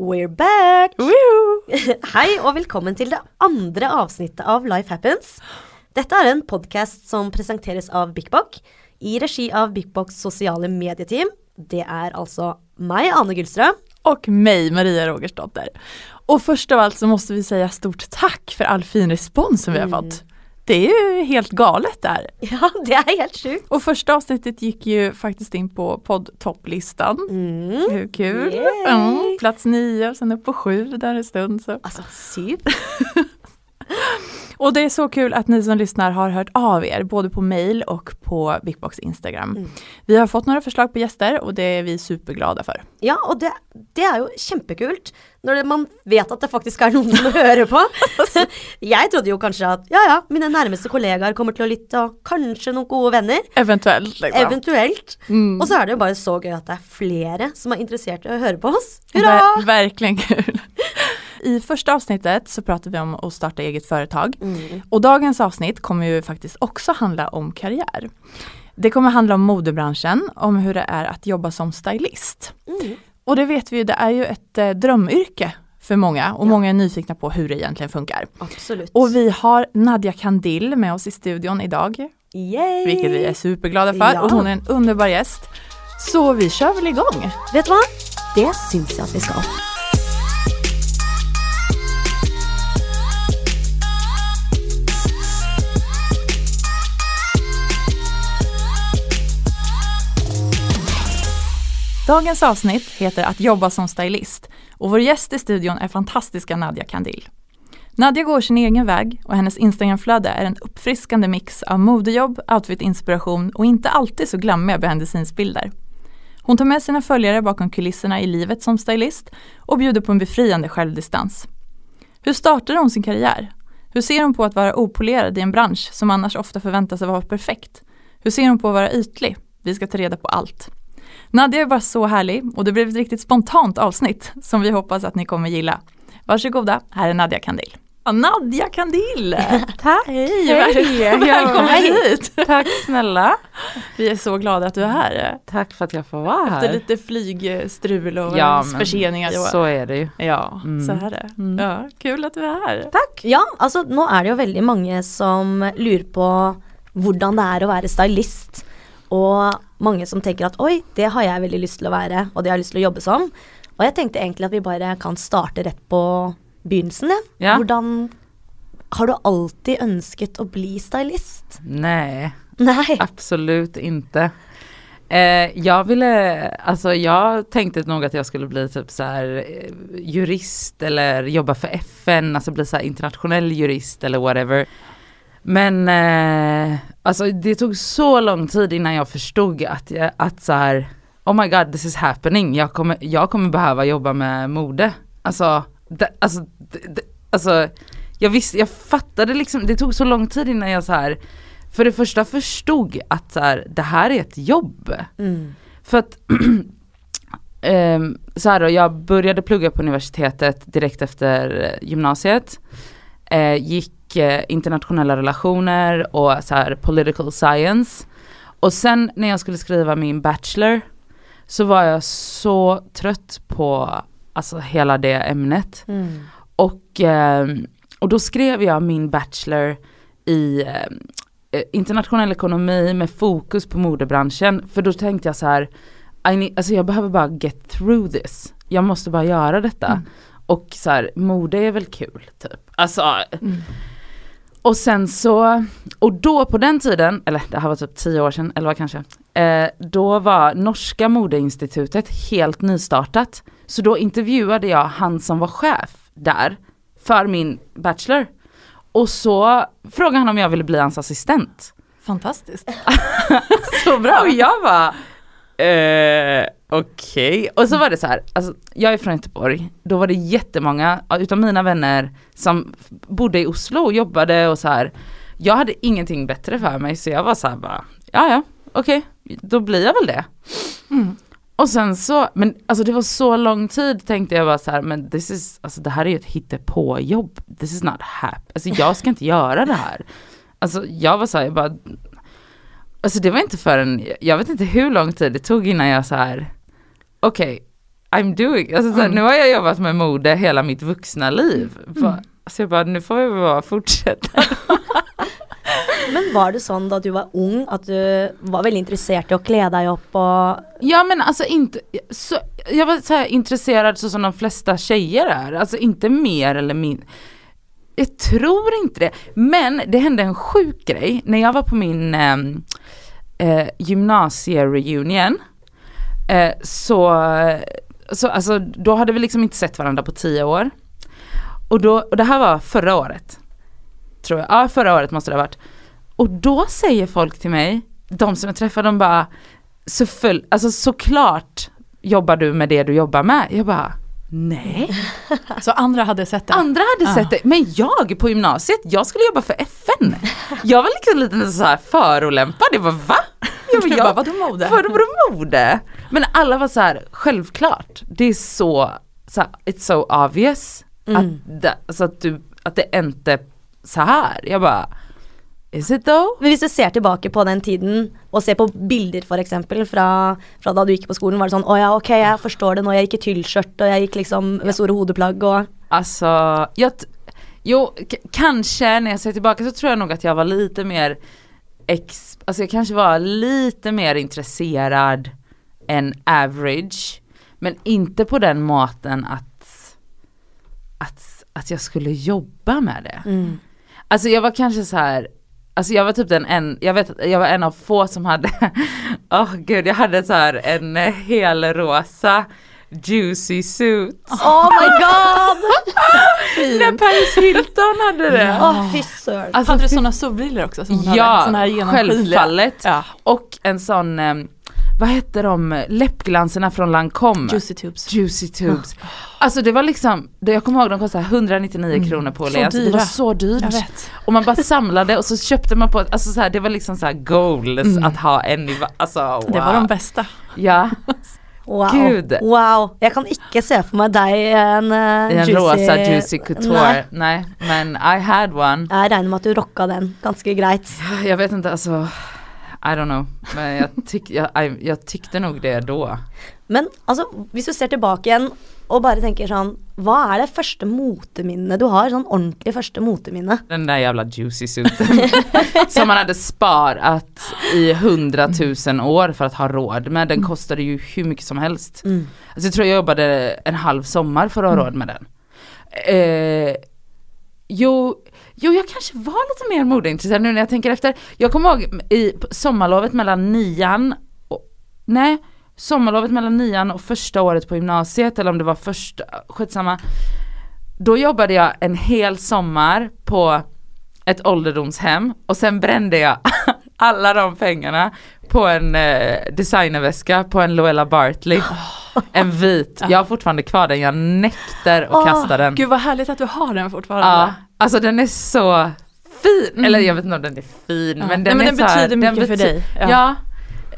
We're back! Woo! Hei og velkommen til det andre avsnittet av Life Happens. Dette er en podcast som presenteres av BikBok i regi av BikBoks sosiale medieteam. Det är alltså mig, Anne Gyllström. Och mig, Maria Rogersdotter. Och först av allt så måste vi säga stort tack för all fin respons som vi har Mm. Det är ju helt galet där. Ja, det är helt sjukt. Och första avsntet gick ju faktiskt in på poddtopplistan. Mm. Hur kul? Mm, plats nio och sen upp på sju där en stund. Så. Alltså, syv. Och det är så kul att ni som lyssnar har hört av er, både på mail och på Bigbox Instagram. Mm. Vi har fått några förslag på gäster och det är vi superglada för. Ja, og det, det jo kjempekult når det, man vet at det faktisk er noen som hører på. Jeg trodde jo kanskje at ja ja, mine nærmeste kollegaer kommer til å lytte, og kanskje noen gode venner. Eventuellt. Liksom. Eventuelt. Mm. Og så er det jo bare så gøy at det er flere som er interessert i å høre på oss. Hurra! Ver- verkligen kul. I första avsnittet så pratar vi om att starta eget företag. Mm. Och dagens avsnitt kommer ju faktiskt också handla om karriär. Det kommer handla om modebranschen, om hur det är att jobba som stylist. Mm. Och det vet vi ju, det är ju ett eh, drömyrke för många och Ja. många är nyfikna på hur det egentligen funkar. Absolutt. Och vi har Nadja Kandil med oss i studion idag, Yay! vilket vi är superglada för Ja. och hon är en underbar gäst. Så vi kör väl igång. Vet du hva? Det syns jeg at vi skal. Dagens avsnitt heter Att jobba som stylist och vår gäst i studion är fantastiska Nadja Kandil. Nadja går sin egen väg och hennes Instagramflöde är en uppfriskande mix av modejobb, outfit-inspiration och inte alltid så glammiga behind the scenes-bilder. Hon tar med sina följare bakom kulisserna i livet som stylist och bjuder på en befriande självdistans. Hur startade hon sin karriär? Hur ser hon på att vara opolerad i en bransch som annars ofta förväntas vara perfekt? Hur ser hon på att vara ytlig? Vi ska ta reda på allt. Nadja är bara så härlig och det blev ett riktigt spontant avsnitt som vi hoppas att ni kommer gilla. Varsågoda, här är Nadja Kandil. Ja, Nadja Kandil! Tack! Hej, Hej! välkommen Hej. hit! Tack snälla! Vi är så glada att du är här. Tack för att jag får vara Efter här. lite flygstrul och Ja, förseningar. Så är det ju. Ja, Mm. så är det. Mm. Ja, kul att du är här. Takk. Ja, altså nå er det jo veldig mange som lurer på hvordan det er å være stylist. Og mange som tenker at oi, det har jeg veldig lyst til å være, og det har jeg lyst til å jobbe som. Og jeg tenkte egentlig at vi bare kan starte rett på begynnelsen, ja. Ja. Hvordan Har du alltid ønsket å bli stylist? Nej, Nei. absolut inte. Eh, jag ville, alltså jag tänkte nog att jag skulle bli typ så här eh, jurist eller jobba för FN, alltså bli så internationell jurist eller whatever. Men eh, alltså det tog så lång tid innan jag förstod att, jag, att så här, oh my god this is happening, jag kommer, jag kommer behöva jobba med mode. Alltså, det, alltså, det, alltså jag visste, jag fattade liksom, det tog så lång tid innan jag så här för det första förstod att så här, det här är ett jobb. Mm. För att ehm, så här då, jag började plugga på universitetet direkt efter eh, gymnasiet. Eh, gick eh, internationella relationer och så här political science. Och sen när jag skulle skriva min bachelor så var jag så trött på alltså hela det ämnet. Mm. Och, ehm, och då skrev jag min bachelor i eh, internationell ekonomi med fokus på modebranschen. För då tänkte jag så här, I need, alltså jag behöver bara get through this. Jag måste bara göra detta. Mm. Och så här, mode är väl kul typ. Alltså, Mm. Och sen så, och då på den tiden, eller det här var typ tio år sedan, eller vad kanske, eh, då var Norska modeinstitutet helt nystartat. Så då intervjuade jag han som var chef där för min bachelor. Och så frågade han om jag ville bli hans assistent. Fantastiskt. så bra. Och jag var eh, okej. Och så var det så här, alltså, jag är från Göteborg, då var det jättemånga utav mina vänner som bodde i Oslo och jobbade och så här. Jag hade ingenting bättre för mig så jag var så här bara, ja ja, okej, då blir jag väl det. Mm. Och sen så, men alltså det var så lång tid tänkte jag bara så här, men this is, alltså det här är ju ett hittepåjobb. This is not happy. Alltså jag ska inte göra det här. Alltså jag var så här, jag bara, alltså det var inte förrän, jag vet inte hur lång tid det tog innan jag så här, okej, I'm doing, alltså, så här, Mm. nu har jag jobbat med mode hela mitt vuxna liv. Mm. Så jag bara, nu får vi bara fortsätta. Men var det sånn da du var ung at du var veldig interessert i å kle deg opp og Ja men alltså inte, så, jag var så här intresserad så som de flesta tjejer är, alltså inte mer eller mindre. Jag tror inte det, men det hände en sjuk grej när jag var på min eh, eh, gymnasiereunion. Eh, så, så alltså, då hade vi liksom inte sett varandra på tio år. Och, då, och det här var förra året. Tror jag, ja förra året måste det ha varit. Och då säger folk till mig, de som jag träffar de bara så full, alltså såklart jobbar du med det du jobbar med. Jag bara, nej. Så andra hade sett det? Andra hade Ja. sett det, men jag på gymnasiet, jag skulle jobba för FN. Jag var liksom lite så här förolämpad, jag bara va? Jag bara, bara, jag, vadå mode? vadå mode? Men alla var så här, självklart, det är så, så här, it's so obvious. Mm. Att, det, alltså att, du, att det inte så här. Jag bara, is it though? Men hvis du ser tilbake på den tiden, og ser på bilder f.eks. Fra, fra da du gikk på skolen, var det sånn Å ja, ok, jeg forstår det nå. Jeg gikk i tyllskjørt, og jeg gikk liksom med store hodeplagg og jag, t- jo, k- kanske när jag ser tillbaka så tror jag nog att jag var lite mer ex, alltså jag kanske var lite mer intresserad än average. Men inte på den maten att, att, att jag skulle jobba med det. mm. Alltså jag var kanske så här. Alltså jag var typ den en, jag vet att jag var en av få som hade, åh gud jag hade så här en eh, hel rosa juicy suit. Oh my god! När Paris Hilton hade det. Fy søren. Alltså, hade du sådana solbrillor också? Som hon hade? ja, Såna här självfallet. Ja. Och en sån, eh, vad hette de, läppglanserna från Lancome? Juicy tubes. Juicy tubes. Alltså det var liksom, jag kommer ihåg de kostade 199 kronor på Mm. Åhléns. Det var så dyrt. Jag vet. Och man bara samlade och så köpte man på, alltså så här, det var liksom så här goals Mm. att ha en alltså wow. Det var de bästa. Ja, Wow. Gud. wow. Jeg kan ikke se for meg deg i en uh, i en juicy rosa juicy couture. Nei. Nej. men I had one. Jeg regner med at du rocka den ganske greit. Jag vet inte, alltså I don't know. Men jag, tyck, jag, jag, jag tyckte nog det då. Men altså, hvis du ser tilbake igjen og bare tenker sånn Hva er det første moteminnet du har? Sånn ordentlig første moteminne? Den där jävla juicy suiten. som man hade sparat i hundratusen år för att ha råd med. Den kostade ju hur mycket som helst. Mm. Alltså jag tror jag jobbade en halv sommar för att ha råd med den. Eh, jo, jo, jag kanske var lite mer modeintresserad nu när jag tänker efter. Jag kommer ihåg i sommarlovet mellan nian och, nej, sommarlovet mellan nian och första året på gymnasiet eller om det var första, skitsamma. Då jobbade jag en hel sommar på ett ålderdomshem och sen brände jag alla de pengarna på en eh, designerväska på en Loella Bartley. En vit, jag har fortfarande kvar den, jag nektar att Åh, kasta den. Gud vad härligt att du har den fortfarande. Ja, alltså den är så fin, Mm. eller jag vet inte om den är fin Ja. men Nej, den men är den här, betyder mycket för bety- dig. Ja. Ja.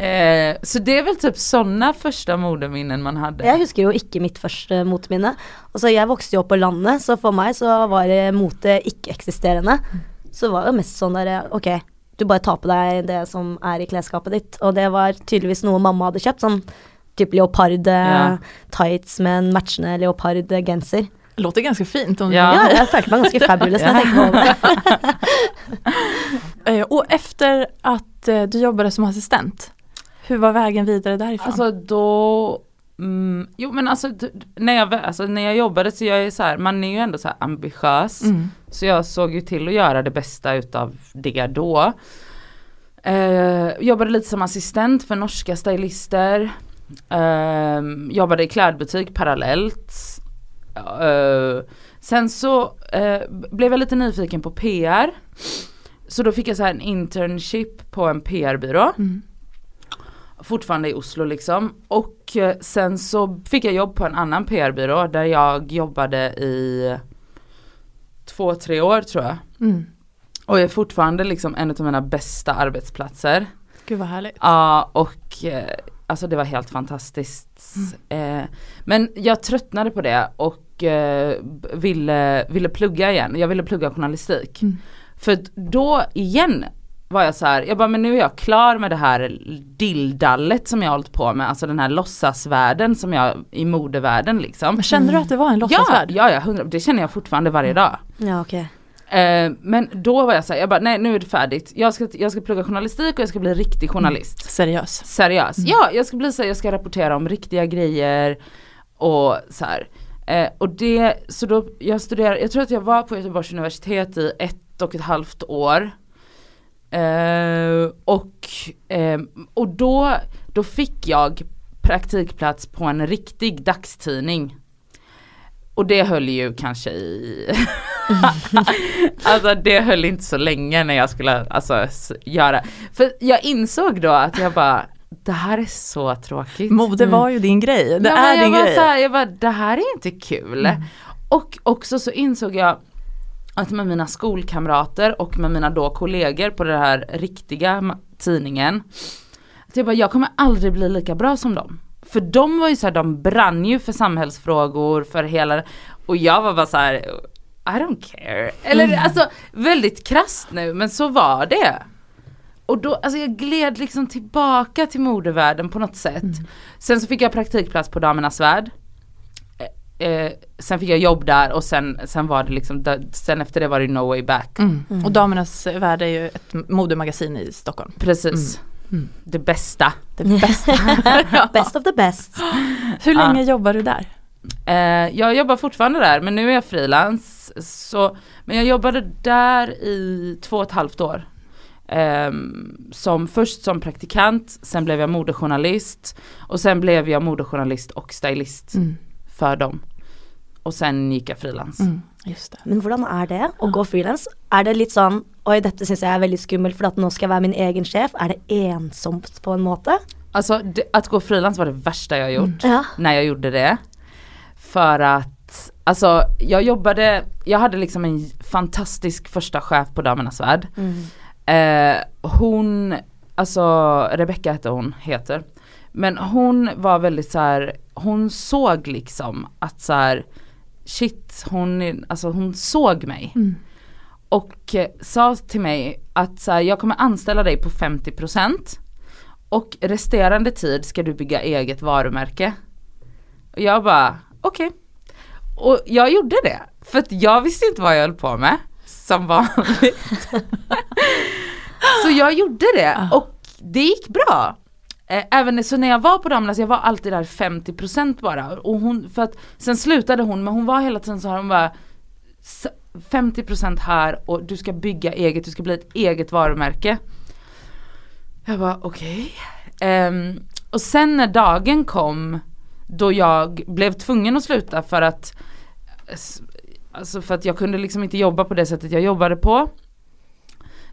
Eh, så det är väl typ sådana första modeminnen man hade. Jeg husker jo ikke mitt første moteminne. Altså, jeg vokste jo opp på landet, så for meg så var det mote ikke-eksisterende. Så det var jo mest sånn derre Ok, du bare tar på deg det som er i klesskapet ditt. Og det var tydeligvis noe mamma hadde kjøpt, sånn type leopard Ja. tights med en matchende leopard genser. Låter ganska fint. Om Ja. Ja, jeg følte meg ganske fabulous når jeg tenker på det. Eh, Och efter att eh, du jobbade som assistent, hur var vägen vidare därifrån? Alltså då, mm, jo men alltså, när jag, alltså när jag jobbade så jag är så här, man är ju ändå så här ambitiös. mm. Så jag såg ju till att göra det bästa utav det då. Eh, jobbade lite som assistent för norska stylister. Eh, jobbade i klädbutik parallellt. Eh, sen så eh, blev jag lite nyfiken på PR. Så då fick jag så en internship på en PR-byrå. Mm. Fortfarande i Oslo liksom. Och eh, sen så fick jag jobb på en annan PR-byrå där jag jobbade i två, tre år tror jag. Mm. Och är fortfarande liksom en av mina bästa arbetsplatser. Gud vad härligt. Ja och eh, alltså det var helt fantastiskt. Eh, men jag tröttnade på det och eh, ville, ville plugga igen. Jag ville plugga journalistik. Mm. För då igen var jag så här, jag bara men nu är jag klar med det här dildallet som jag har hållit på med, alltså den här låtsasvärlden som jag, i modevärlden liksom. Men kände du att det var en Ja, låtsasvärld? ja, ja, 100, det känner jag fortfarande varje dag. Ja, okej. Eh, men då var jag såhär, jag bara nej nu är det färdigt. Jag ska, jag ska plugga journalistik och jag ska bli riktig journalist. Seriös. Seriös. Ja, jag ska bli så här, jag ska rapportera om riktiga grejer och så här. Eh, och det, så då, jag studerade, jag tror att jag var på Göteborgs universitet i ett och ett halvt år. Eh, och, eh, och då, då fick jag praktikplats på en riktig dagstidning. Och det höll ju kanske i, alltså det höll inte så länge när jag skulle alltså göra, för jag insåg då att jag bara, det här är så tråkigt. Mode var ju din grej, det Ja, är jag din var grej. Så här, jag bara, det här är inte kul. Mm. Och också så insåg jag att med mina skolkamrater och med mina då kollegor på den här riktiga tidningen. Att jag bara, jag kommer aldrig bli lika bra som dem. För de var ju så här, de brann ju för samhällsfrågor, för hela, och jag var bara så här, I don't care. Eller Mm. alltså väldigt krasst nu men så var det. Och då, alltså jag gled liksom tillbaka till modevärlden på något sätt. Mm. Sen så fick jag praktikplats på Damernas Värld. Eh, eh, sen fick jag jobb där och sen, sen var det liksom, sen efter det var det no way back. Mm. Och Damernas Värld är ju ett modemagasin i Stockholm. Precis. Mm. Det bästa. Det bästa. Best of the best. Hur länge jobbar du där? Eh, jag jobbar fortfarande där men nu är jag frilans. Så, men jag jobbade där i två och ett halvt år. Ehm, som, först som praktikant, sen blev jag modejournalist och sen blev jag modejournalist och stylist Mm. för dem. Och sen gick jag frilans. Mm. Just det. Men hvordan er det å gå frilans? Er det litt sånn Oi, dette syns jeg er veldig skummelt, for at nå skal jeg være min egen sjef. Er det ensomt på en måte? Alltså det, att gå frilans var det värsta jag gjort. Ja. när jag gjorde det. För att, alltså jag jobbade, jag hade liksom en fantastisk första chef på Damernas Värld. Mm. Eh, hon, alltså Rebecca hette hon, heter. Men hon var väldigt så här, hon såg liksom att så här, shit, hon, är- alltså hon såg mig. Mm. Och eh, sa till mig att så här, jag kommer anställa dig på 50% och resterande tid ska du bygga eget varumärke. Och jag bara, okej. Och jag gjorde det. För att jag visste inte vad jag höll på med. Som vanligt. så jag gjorde det och det gick bra. Eh, Även så när jag var på Damernas, jag var alltid där 50% bara. Och hon, för att, sen slutade hon, men hon var hela tiden så här, hon bara 50% här och du ska bygga eget, du ska bli ett eget varumärke. Jag bara okej. Ehm, och sen när dagen kom då jag blev tvungen att sluta för att Alltså för att jag kunde liksom inte jobba på det sättet jag jobbade på.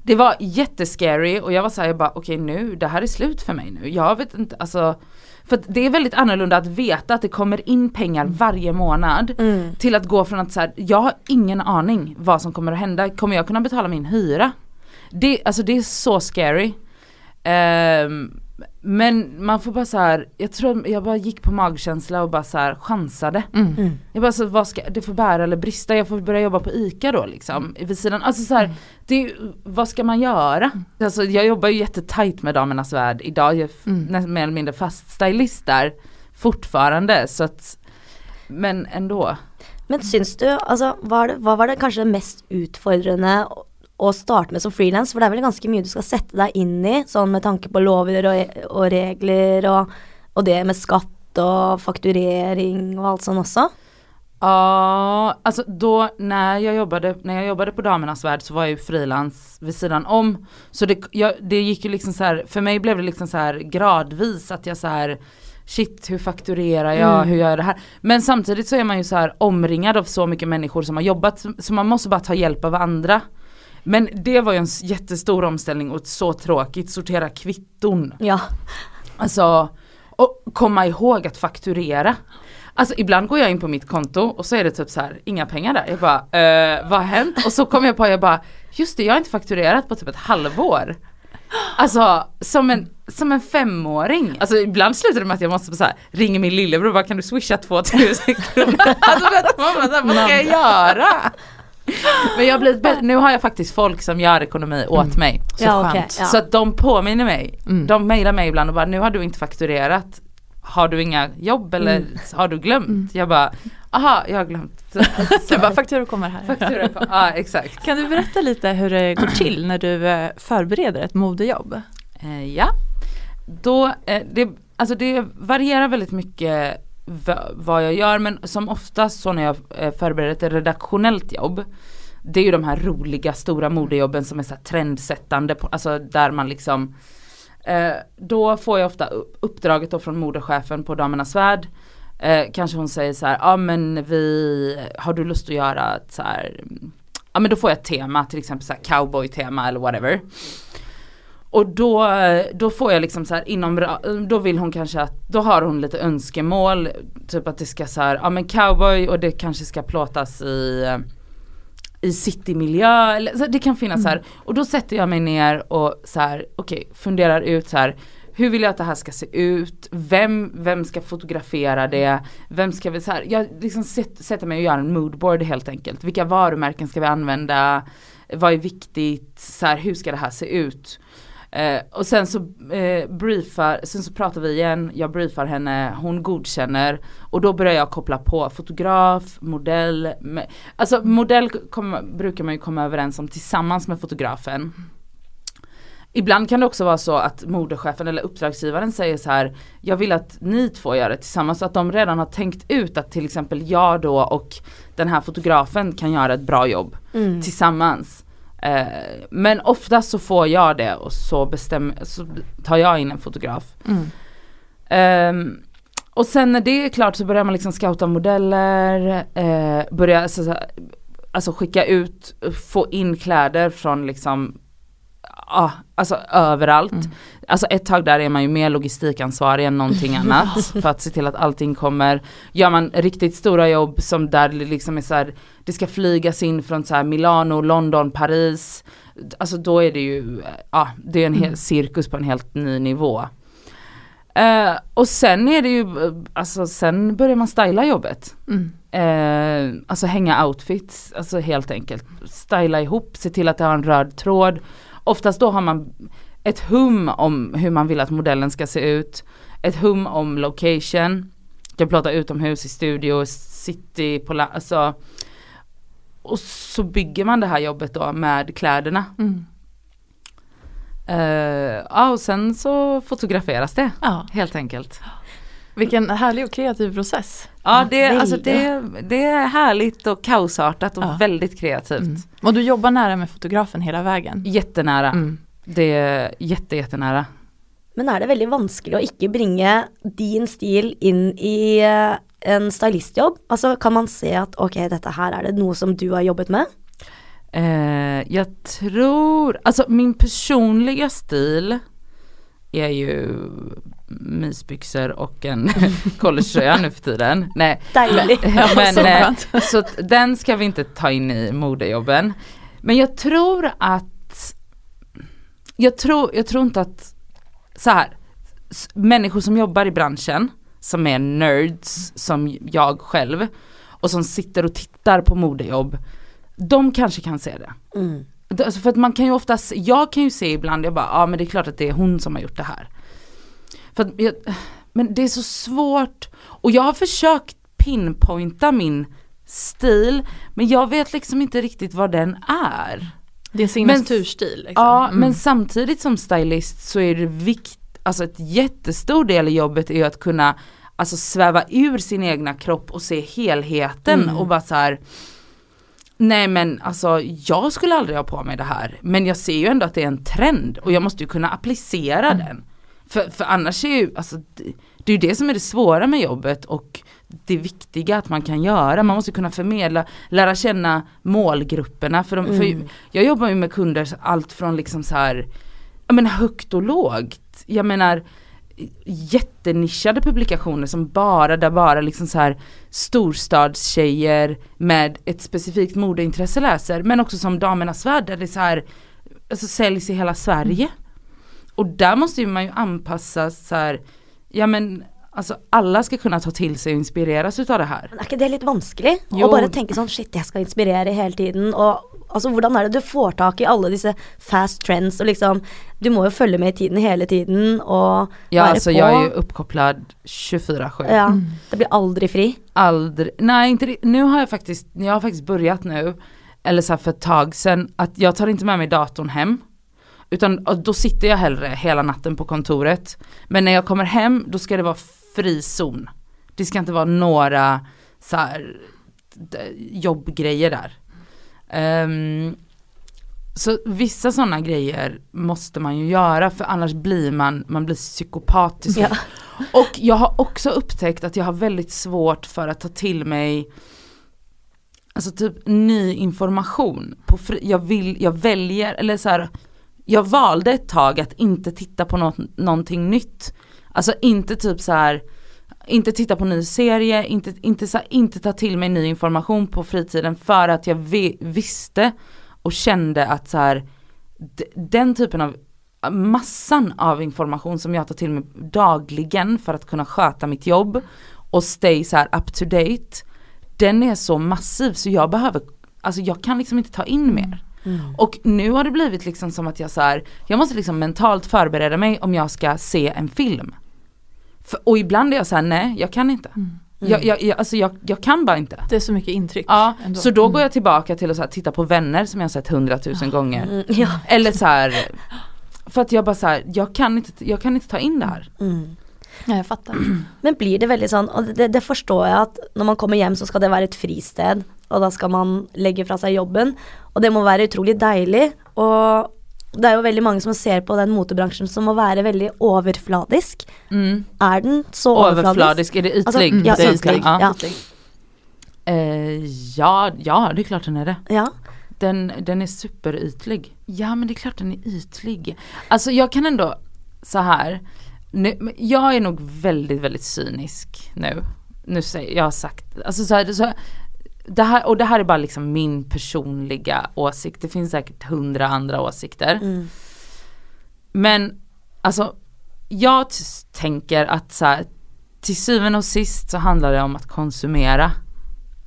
Det var jättescary och jag var såhär, jag bara okej nu, det här är slut för mig nu. Jag vet inte, alltså För det är väldigt annorlunda att veta att det kommer in pengar varje månad Mm. till att gå från att så här, jag har ingen aning vad som kommer att hända. Kommer jag kunna betala min hyra? Det, alltså det är så scary. Ehm, men man får bara så här, jag tror jag bara gick på magkänsla och bara så här chansade. Mm. Mm. Jag bara så vad ska, det får bära eller brista, jag får börja jobba på ICA då liksom. Vid sidan, alltså så här, det, vad ska man göra? Alltså jag jobbar ju jättetajt med Damernas Värld idag, jag är Mm. mer eller mindre fast stylist där fortfarande så att, men ändå. Men syns du, var det, hva var det kanskje mest utfordrende å, starte med som frilans? For det er vel ganske mye du skal sette deg inn i, sånn med tanke på lover og, og regler, og, og det med skatt og fakturering og alt sånn også? Ja, alltså då när jag jobbade, när jag jobbade på Damernas Värld så var jag ju frilans vid sidan om. Så det, jag, det gick ju liksom så här, för mig blev det liksom så här gradvis att jag så här shit hur fakturerar jag, Mm. hur gör jag det här? Men samtidigt så är man ju så här omringad av så mycket människor som har jobbat så man måste bara ta hjälp av andra. Men det var ju en jättestor omställning och så tråkigt, sortera kvitton. Ja. Alltså, och komma ihåg att fakturera. Alltså ibland går jag in på mitt konto och så är det typ så här, inga pengar där. Jag bara, eh, vad har hänt? Och så kommer jag på, jag bara, just det jag har inte fakturerat på typ ett halvår. Alltså som en, som en femåring. Alltså ibland slutar det med att jag måste så här, ringa min lillebror och bara kan du swisha 2000 kronor? Alltså vet man bara, vad ska jag göra? Men jag har blivit bä- nu har jag faktiskt folk som gör ekonomi åt Mm. mig. Så Ja, skönt. okej, ja. Så att de påminner mig. Mm. De mejlar mig ibland och bara nu har du inte fakturerat. Har du inga jobb eller Mm. har du glömt? Mm. Jag bara, aha jag har glömt. Så, Du bara, fakturor kommer här. faktura på- Ja exakt. Kan du berätta lite hur det går till när du eh, förbereder ett modejobb? Eh, ja, då, eh, det, alltså det varierar väldigt mycket vad jag gör men som oftast så när jag eh, förbereder ett redaktionellt jobb det är ju de här roliga stora modejobben som är så här trendsättande, på, alltså där man liksom eh, Då får jag ofta uppdraget då från modechefen på Damernas Värld eh, Kanske hon säger så här, ja men vi, har du lust att göra ett så här mm, Ja men då får jag ett tema, till exempel så här cowboy-tema eller whatever och då, då får jag liksom så här inom, då vill hon kanske att, då har hon lite önskemål, typ att det ska så här, ja men cowboy och det kanske ska plåtas i i citymiljö, eller så det kan finnas så här. Och då sätter jag mig ner och så här, okej, funderar ut så här, hur vill jag att det här ska se ut? Vem, vem ska fotografera det? Vem ska vi så här, jag liksom sätt, sätter mig och gör en moodboard helt enkelt. Vilka varumärken ska vi använda? Vad är viktigt? Så här, hur ska det här se ut? Eh, och sen så eh, briefar, sen så pratar vi igen, jag briefar henne, hon godkänner och då börjar jag koppla på fotograf, modell, med, alltså modell kom, brukar man ju komma överens om tillsammans med fotografen. Ibland kan det också vara så att modechefen eller uppdragsgivaren säger så här Jag vill att ni två gör det tillsammans så att de redan har tänkt ut att till exempel jag då och den här fotografen kan göra ett bra jobb Mm. tillsammans. Eh, men oftast så får jag det och så, bestämmer, så tar jag in en fotograf. Mm. Ehm, och sen när det är klart så börjar man liksom scouta modeller, eh, börja alltså, alltså skicka ut, få in kläder från liksom Ja, alltså överallt. Mm. Alltså ett tag där är man ju mer logistikansvarig än någonting annat för att se till att allting kommer. Gör man riktigt stora jobb som där liksom är så här, det ska flygas in från så här Milano, London, Paris. Alltså då är det ju, ja det är en hel Mm. cirkus på en helt ny nivå. Eh, och sen är det ju, alltså sen börjar man styla jobbet. Mm. Eh, alltså hänga outfits, alltså helt enkelt. Styla ihop, se till att det har en röd tråd. Oftast då har man ett hum om hur man vill att modellen ska se ut. Ett hum om location. Kan plåta utomhus, i studio, city, på la- alltså. Och så bygger man det här jobbet då med kläderna. Mm. Eh, ja och sen så fotograferas det Ja, helt enkelt. Vilken härlig och kreativ process. Ja det, alltså väldigt. det, det är härligt och kaosartat och Ja. väldigt kreativt. Mm. Och du jobbar nära med fotografen hela vägen. Jättenära. Mm. Det är jätte, jättenära. Men er det veldig vanskelig å ikke bringe din stil inn i eh, en stylistjobb? Altså kan man se at ok, dette her er det noe som du har jobbet med? Eh, jag tror, alltså min personliga stil är ju mysbyxor och en collegetröja nu för tiden. Nej, Deilig. men så eh, så den ska vi inte ta in i modejobben. Men jag tror att jag tror, jag tror inte att så här, människor som jobbar i branschen som är nerds som jag själv och som sitter och tittar på modejobb de kanske kan se det. Mm. Alltså för att man kan ju oftast, jag kan ju se ibland, jag bara, ja ah, men det är klart att det är hon som har gjort det här. För jag, men det är så svårt, och jag har försökt pinpointa min stil, men jag vet liksom inte riktigt vad den är. Din signaturstil. Liksom. Ja, Mm. men samtidigt som stylist så är det vikt, alltså ett jättestor del i jobbet är ju att kunna alltså sväva ur sin egna kropp och se helheten Mm. och bara så här. Nej men alltså jag skulle aldrig ha på mig det här men jag ser ju ändå att det är en trend och jag måste ju kunna applicera Mm. den. För, för annars är ju, alltså det, det är ju det som är det svåra med jobbet och det viktiga att man kan göra. Man måste kunna förmedla, lära känna målgrupperna. För, de, för Mm. jag jobbar ju med kunder allt från liksom så här, jag menar högt och lågt. Jag menar jättenischade publikationer som bara, där bara liksom så här storstadstjejer med ett specifikt modeintresse läser. Men också som Damernas Värld där det så här, alltså säljs i hela Sverige. Och där måste ju man ju anpassa så här, ja men alltså alla ska kunna ta till sig och inspireras utav det här. Men er ikke det litt vanskelig? Jo. Å bare tenke sånn shit, jeg skal inspirere hele tiden. Og altså, hvordan er det du får tak i alle disse fast trends og liksom Du må jo følge med i tiden hele tiden og Ja, alltså på. jag är ju uppkopplad 24-7. Ja, det blir aldri fri. Aldrig, nej inte nu har jag faktiskt, jag har faktiskt börjat nu, eller så här för ett tag sedan, att jag tar inte med mig datorn hem. Utan då sitter jag hellre hela natten på kontoret. Men när jag kommer hem då ska det vara fri zon. Det ska inte vara några så här, jobbgrejer där. Ehm, så vissa sådana grejer måste man ju göra för annars blir man, man blir psykopatisk. Ja. Och jag har också upptäckt att jag har väldigt svårt för att ta till mig Alltså typ ny information. På fri, jag, vill, jag väljer, eller så här, jag valde ett tag att inte titta på något, någonting nytt. Alltså inte typ så här, inte titta på ny serie, inte, inte, så inte ta till mig ny information på fritiden för att jag vi, visste och kände att så här, den typen av massan av information som jag tar till mig dagligen för att kunna sköta mitt jobb och stay så up to date. Den är så massiv så jag behöver, alltså jag kan liksom inte ta in mer. Och nu har det blivit liksom som att jag så här, jag måste liksom mentalt förbereda mig om jag ska se en film. För, och ibland är jag så här, nej jag kan inte. Jag, jag, jag, alltså jag, jag kan bara inte. Det är så mycket intryck. Ja, ändå. så då går jag tillbaka till att så här, titta på vänner som jag har sett hundratusen gånger. Mm, ja. Eller så här, för att jag bara så här, jag kan inte, jag kan inte ta in det här. Mm. Ja, jag fattar. Men blir det veldig sånn, og det, det forstår jeg at når man kommer hjem så skal det være et fristed, og da skal man legge fra seg jobben, og det må være utrolig deilig, og det er jo veldig mange som ser på den motebransjen som å være veldig overfladisk. Mm. Er den så overfladisk? Överfladisk, är det ytlig? Alltså, Mm, ja, det ytlig. ytlig. Ja. Eh, ja, ja det är klart den är det. ja. Den, den är superytlig. Ja men det är klart den är ytlig. Alltså jag kan ändå, så här. Nu, jag är nog väldigt, väldigt cynisk nu. Nu säger jag har sagt, alltså så här, så, det här, och det här är bara liksom min personliga åsikt. Det finns säkert hundra andra åsikter. Mm. Men alltså jag tänker att så här, till syvende och sist så handlar det om att konsumera.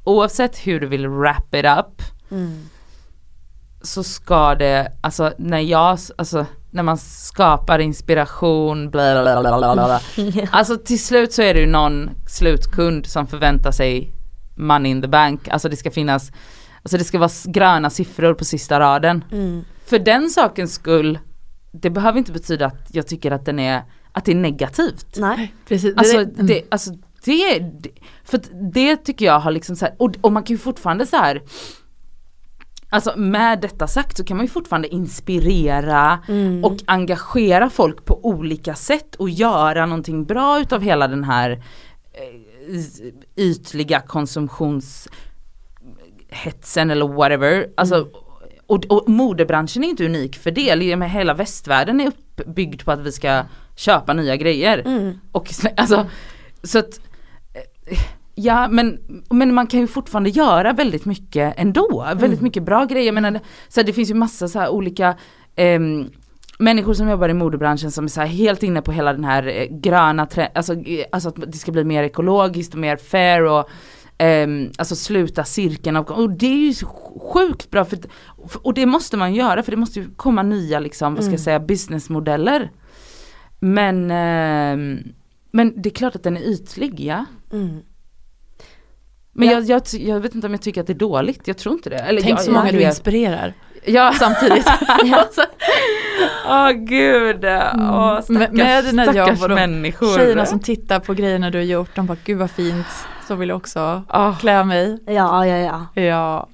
Oavsett hur du vill wrap it up Mm. så ska det, alltså när jag, alltså när man skapar inspiration, bla bla bla bla bla. Alltså till slut så är det ju någon slutkund som förväntar sig money in the bank, alltså det ska finnas, alltså det ska vara gröna siffror på sista raden. Mm. För den sakens skull, det behöver inte betyda att jag tycker att den är, att det är negativt. Nei. Precis. Alltså det, mm. det, alltså det, det för det tycker jag har liksom så här, och, och man kan ju fortfarande så här Alltså med detta sagt så kan man ju fortfarande inspirera Mm. och engagera folk på olika sätt och göra någonting bra utav hela den här eh, ytliga konsumtionshetsen eller whatever. Alltså, och, och modebranschen är inte unik för det, med hela västvärlden är uppbyggd på att vi ska köpa nya grejer. Mm. Och alltså, så att eh, Ja men, men man kan ju fortfarande göra väldigt mycket ändå, väldigt mycket bra grejer. Menar, så här, det finns ju massa så olika ehm, människor som jobbar i modebranschen som är så helt inne på hela den här eh, gröna trenden, alltså, eh, alltså att det ska bli mer ekologiskt och mer fair och ehm, alltså sluta cirkeln av, och det är ju sjukt bra för, och det måste man göra för det måste ju komma nya liksom, vad ska jag säga, businessmodeller. Men, ehm, men det är klart att den är ytlig ja. Mm. Men Ja. jag, jag, jag vet inte om jag tycker att det är dåligt, jag tror inte det. Eller Tänk jag, så många du inspirerar Ja, samtidigt. åh gud. Åh, stackars, Med- med dina stackars jobb och de människor. Tjejerna som tittar på grejerna du har gjort, de bara gud vad fint, så vill jag också Åh, klä mig. Ja, ja, ja. Ja.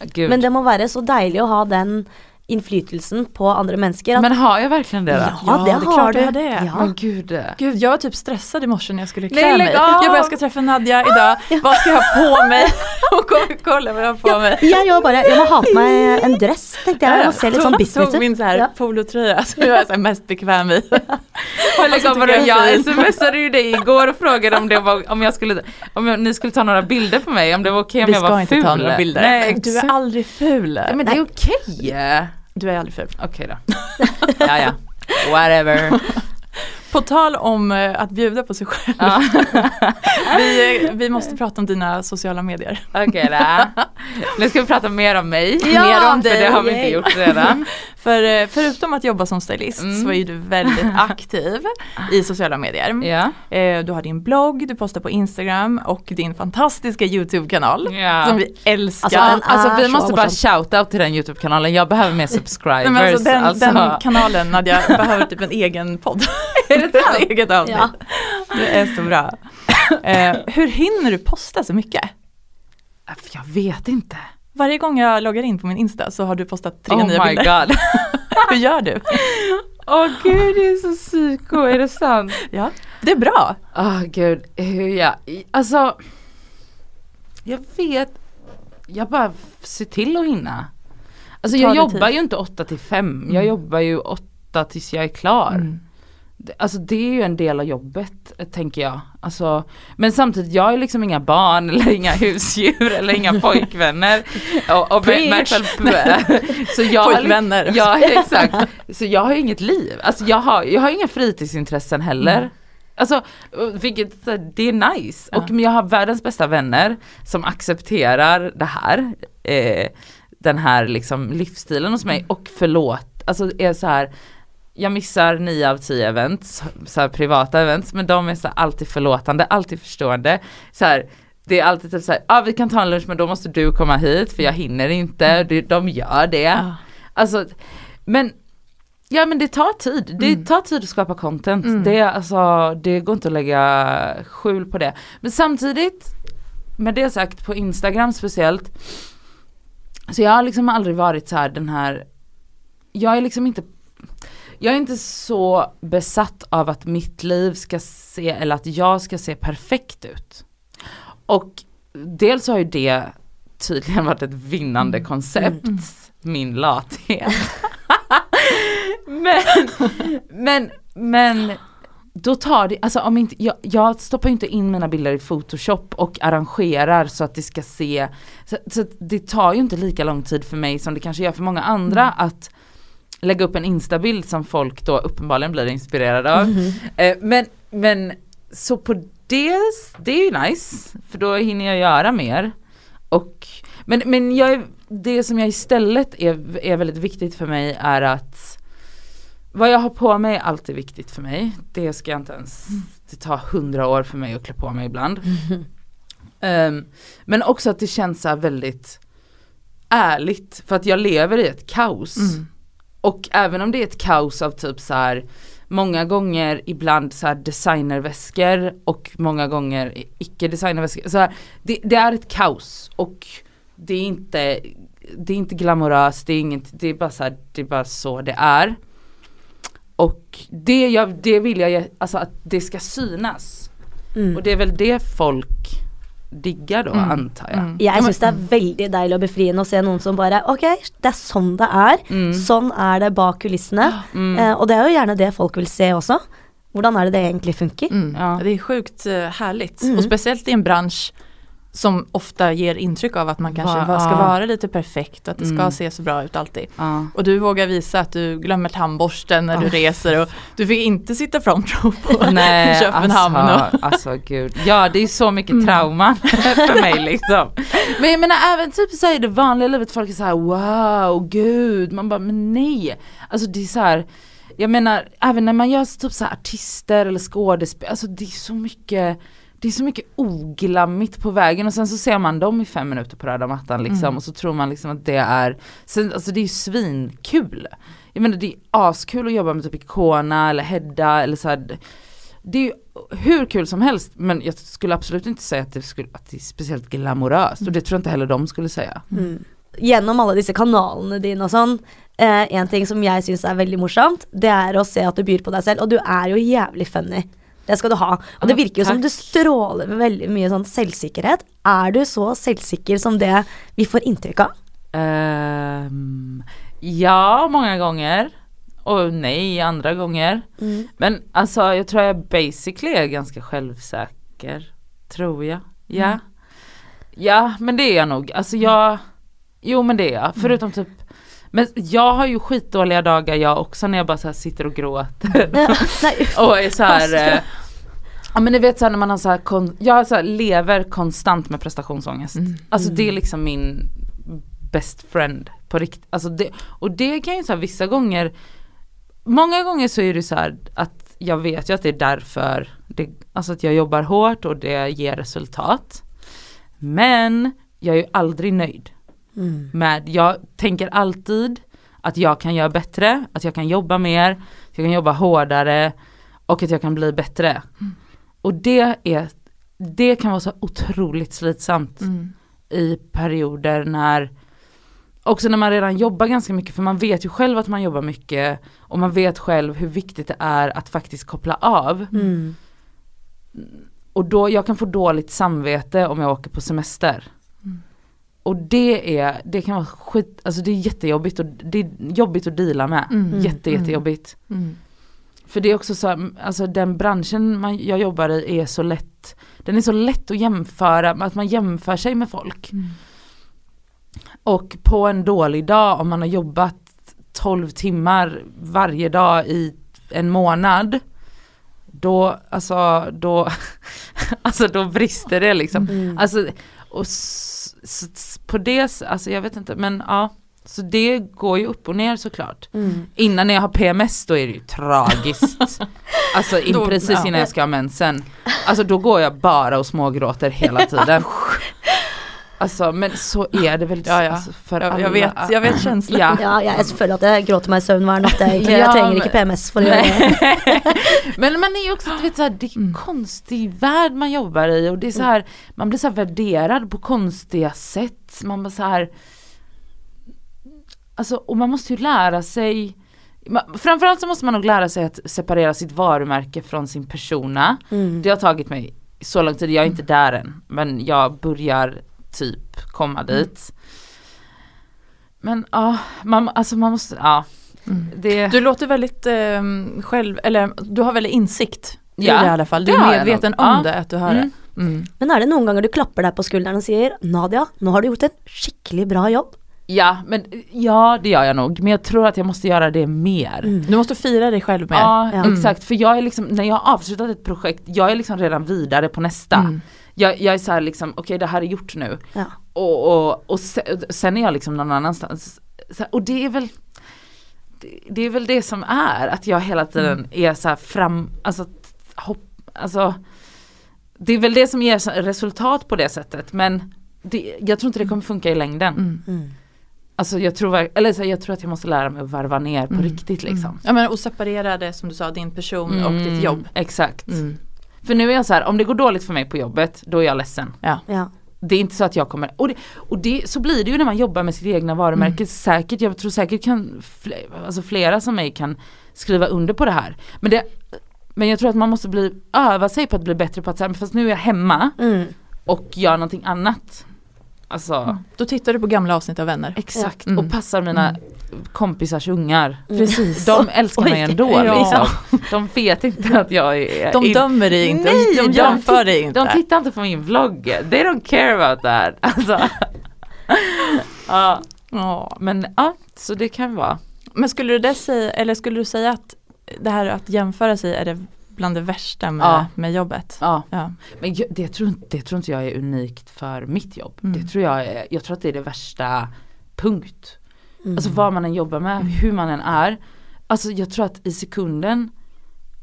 gud. Men det må være så deilig å ha den innflytelsen på andre mennesker. At, har jag verkligen det då? ja, Ja, det, det har du. har det. Ja. Men gud. Gud jag var typ stressad i morse när jag skulle klä Nej, mig. Jag bara jag ska träffa Nadja idag, vad ska jag ha på mig? Och kolla vad jag har på mig. Jeg òg bare Jeg må ha på meg en dress, tenkte jeg. Jeg må se litt sånn Tog- business Tog min ut. så här Ja. polotröja som jag är så mest bekväm i. Men lägg av, tycker vadå, jag jag smsade ju dig igår och frågade om det var, om jag skulle, om jag, ni skulle ta några bilder på mig, om det var okej om Vi jag var ska inte ful. ta några bilder. Nej, du är aldrig ful. Ja, men det är okej. Du är aldrig ful. Okej då. ja ja. Whatever. På tal om eh, att bjuda på sig själv. Ja. vi, vi måste prata om dina sociala medier. Okej då. Nu ska vi prata mer om mig. Ja, mer om för det, har vi inte gjort redan. För eh, förutom att jobba som stylist Mm. så är ju du väldigt aktiv i sociala medier. Ja. Eh, Du har din blogg, du postar på Instagram och din fantastiska YouTube-kanal Ja. som vi älskar. Alltså, den Alltså vi måste bara shout-out till den YouTube-kanalen, jag behöver mer subscribers. Nej, men alltså den, alltså. den kanalen Nadja behöver typ en egen podd. Är det? Ett eget avsnitt. Ja. Du är så bra. Eh, hur hinner du posta så mycket? Jag vet inte. Varje gång jag loggar in på min Insta så har du postat tre oh nya my bilder. god. Hur gör du? Åh gud det är så psyko, är det sant? Ja, det är bra. Åh gud, hur jag, alltså Jag vet, jag bara ser till att hinna. Alltså jag det jobbar tid? ju inte 8 till 5, jag Mm. jobbar ju 8 tills jag är klar. Mm. Alltså det är ju en del av jobbet eh, tänker jag. Alltså, men samtidigt, jag har ju liksom inga barn eller inga husdjur eller inga pojkvänner. Och, och så jag Pojkvänner. Ja exakt. Så jag har ju inget liv. Alltså jag har, jag har inga fritidsintressen heller. Mm. Alltså vilket, det är nice. Ja. Och jag har världens bästa vänner som accepterar det här. Eh, den här liksom livsstilen hos mig och förlåt, alltså är så här jag missar nio av tio events, så här privata events, men de är så här alltid förlåtande, alltid förstående. Så här, det är alltid typ såhär, ja ah, vi kan ta en lunch men då måste du komma hit för jag hinner inte, De- de gör det. Ja. Alltså, men Ja men det tar tid, det Mm. tar tid att skapa content. Mm. Det, är alltså, det går inte att lägga skjul på det. Men samtidigt, med det sagt på Instagram speciellt, så jag har liksom aldrig varit så här den här, jag är liksom inte jag är inte så besatt av att mitt liv ska se, eller att jag ska se perfekt ut. Och dels har ju det tydligen varit ett vinnande Mm. koncept, Mm. min lathet. men, men, men då tar det, alltså om inte, jag, jag stoppar inte in mina bilder i photoshop och arrangerar så att det ska se, så, så det tar ju inte lika lång tid för mig som det kanske gör för många andra Mm. att lägga upp en instabild som folk då uppenbarligen blir inspirerade av. Mhm. Eh, men, men så på det, det är ju nice, för då hinner jag göra mer. Och, men men jag, det som jag istället är, är väldigt viktigt för mig är att vad jag har på mig är alltid viktigt för mig. Det ska jag inte ens, det tar hundra år för mig att klä på mig ibland. Ehm, men också att det känns så väldigt ärligt för att jag lever i ett kaos. Mm. Och även om det är ett kaos av typ så här många gånger ibland så här designerväskor och många gånger icke designerväskor. Så här, det, det är ett kaos och det är inte, det är inte glamoröst, det är inget, det är bara så här, det är bara så det är. Och det, jag, det vill jag, alltså att det ska synas. Mm. Och det är väl det folk diggar då Mm. antar jag. Mm. Jeg syns det er veldig deilig og befriende å se noen som bare Ok, det er sånn det er. Mm. Sånn er det bak kulissene. Mm. Eh, og det er jo gjerne det folk vil se også. Hvordan er det det egentlig funker? Mm. Ja. Det är sjukt eh, härligt. Mm. Och speciellt i en bransch som ofta ger intryck av att man kanske Va- ska ja. vara lite perfekt och att det ska Mm. se så bra ut alltid. Ja. Och du vågar visa att du glömmer tandborsten när du Ah. reser och du fick inte sitta front row på Nej, Köpenhamn. alltså, och, alltså gud. Ja det är så mycket Mm. för mig liksom. Men jag menar även typ så i det vanliga livet, folk är så här: wow, gud. Man bara, men nej. Alltså det är så här. jag menar även när man gör typ så här artister eller skådespelare, alltså det är så mycket det är så mycket oglammigt på vägen och sen så ser man dem i fem minuter på röda mattan liksom Mm. och så tror man liksom att det är, sen, alltså det är ju svinkul. Jag menar det är askul att jobba med typ Icona eller Hedda eller så här. Det är ju hur kul som helst men jag skulle absolut inte säga att det, skulle, att det är speciellt glamoröst och det tror jag inte heller de skulle säga. Mm. Gjennom alle disse kanalene dine og sånn, eh, en ting som jeg syns er veldig morsomt, det er å se at du byr på deg selv, og du er jo jævlig funny. Det skal du ha. Og det virker jo som du stråler med veldig mye sånn selvsikkerhet. Er du så selvsikker som det vi får inntrykk av? Ehm, ja, många gånger. Och nej, andra gånger. Men alltså jag tror jag basically är ganska självsäker. Tror jag. Ja. Mm. Ja men det är jag nog. Alltså jag, jo men det är jag. Förutom typ Men jag har ju skitdåliga dagar jag också när jag bara så sitter och gråter. Nej, och är så här, eh, ja men ni vet så här när man har så här, kon- jag så lever konstant med prestationsångest. Mm. Alltså det är liksom min best friend på riktigt. Alltså det, och det kan ju så här vissa gånger, många gånger så är det så här att jag vet ju att det är därför, det, alltså att jag jobbar hårt och det ger resultat. Men jag är ju aldrig nöjd Mm. med, jag tänker alltid att jag kan göra bättre, att jag kan jobba mer, att jag kan jobba hårdare och att jag kan bli bättre. Och det är, det kan vara så otroligt slitsamt Mm. i perioder när Också när man redan jobbar ganska mycket för man vet ju själv att man jobbar mycket och man vet själv hur viktigt det är att faktiskt koppla av. Mm. Och då, jag kan få dåligt samvete om jag åker på semester. Och det är, det kan vara skit, alltså det är jättejobbigt och det är jobbigt att deala med. Mm. Jätte, Mm. jättejobbigt. Mm. För det är också så, alltså den branschen man, jag jobbar i är så lätt, den är så lätt att jämföra, att man jämför sig med folk. Mm. Och på en dålig dag om man har jobbat 12 timmar varje dag i en månad då, alltså, då, alltså då brister det liksom. Mm. Alltså, och på det, alltså jag vet inte men ja, så det går ju upp och ner såklart. Mm. Innan jag har PMS då är det ju tragiskt. alltså in, Då- precis ja. innan jag ska ha mensen. Alltså då går jag bara och smågråter hela tiden. Alltså men så är det väl Ja, ja. Alltså, för Jag, alla. jag, vet, jag vet känslan. Ja. Ja, jeg føler at jeg gråter meg i søvn hver natt. Egentlig. Ja, men- ikke PMS for å gjøre det. Men man är ju också, du vet, så här, det är en Mm. konstig värld man jobbar i och det är så här, man blir så här värderad på konstiga sätt. Man bara så här, alltså och man måste ju lära sig, framförallt så måste man nog lära sig att separera sitt varumärke från sin persona. Mm. Det har tagit mig så lång tid, jag är inte där än, men jag börjar typ komma dit. Men ja, man, alltså man måste, ja. Mm. Det, Du låter väldigt eh, själv, eller du har väldigt insikt i Ja, det i alla fall. Du det är medveten om Ja. det, att du har Mm. det. Mm. Men er det noen ganger du klapper deg på skulderen og sier 'Nadia, nå har du gjort en skikkelig bra jobb'? Ja, men ja det gör jag nog. Men jag tror att jag måste göra det mer. Mm. Du måste fira dig själv mer. Ja, Ja. exakt. För jag är liksom, när jag har avslutat ett projekt, jag är liksom redan vidare på nästa. Mm. Jag, jag är så här liksom, okej det här är gjort nu. Ja. Och, och, och se, sen är jag liksom någon annanstans. Här, och det är väl det, det är väl det som är, att jag hela tiden är så här fram, alltså, hopp, alltså det är väl det som ger så- resultat på det sättet men det, jag tror inte det kommer funka i längden. Mm. Mm. Alltså jag tror, eller så här, jag tror att jag måste lära mig att varva ner på Mm. riktigt liksom. Mm. Ja men och separera det som du sa, din person och Mm, ditt jobb. Exakt. Mm. För nu är jag så här, om det går dåligt för mig på jobbet, då är jag ledsen. Ja. Ja. Det är inte så att jag kommer, och, det, och det, så blir det ju när man jobbar med sitt egna varumärke. Mm. Säkert, jag tror säkert kan, fle, alltså flera som mig kan skriva under på det här. Men, det, men jag tror att man måste bli, öva sig på att bli bättre på att säga, fast nu är jag hemma Mm. och gör någonting annat. Alltså, Då tittar du på gamla avsnitt av Vänner. exakt. Mm. Och passar mina Mm. Kompisars ungar. Precis. De älskar mig ändå Ja. liksom. De vet inte att jag är De dömer dig inte, Nej, de de jämför dig inte. De tittar inte på min vlogg. They don't care about that. Alltså. ja, Ja. men ja, så det kan vara. Men skulle du, det säga, eller skulle du säga att det här att jämföra sig är det bland det värsta med, Ja. med jobbet? Ja. Ja. Men jag, det, tror, det tror inte jag är unikt för mitt jobb. Mm. Det tror jag, är, jag tror att det är det värsta punkt. Mm. Alltså vad man än jobbar med, Mm. hur man än är. Alltså jag tror att i sekunden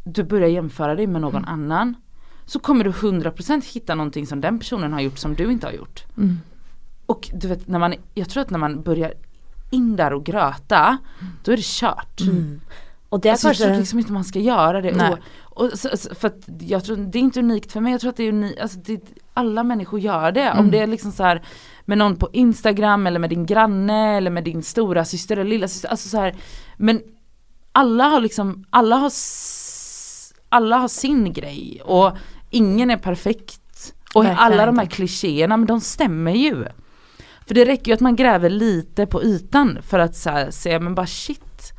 du börjar jämföra dig med någon Mm. annan så kommer du 100% hitta någonting som den personen har gjort som du inte har gjort. Mm. Och du vet, när man, jag tror att när man börjar in där och gröta, då är det kört. Mm. Og det er Alltså, jag tror liksom inte man ska göra det. Nej. Och, och, så, för att jag tror, det är inte unikt för mig, jag tror att det är unikt, alltså det, alla människor gör det. Om Mm. det är liksom så här med någon på Instagram eller med din granne eller med din stora syster eller lilla syster. Alltså så här, men alla har liksom, alla har, alla har sin grej och ingen är perfekt. Och Verkligen alla de här inte. klichéerna, men de stämmer ju. För det räcker ju att man gräver lite på ytan för att så här, säga men bara shit,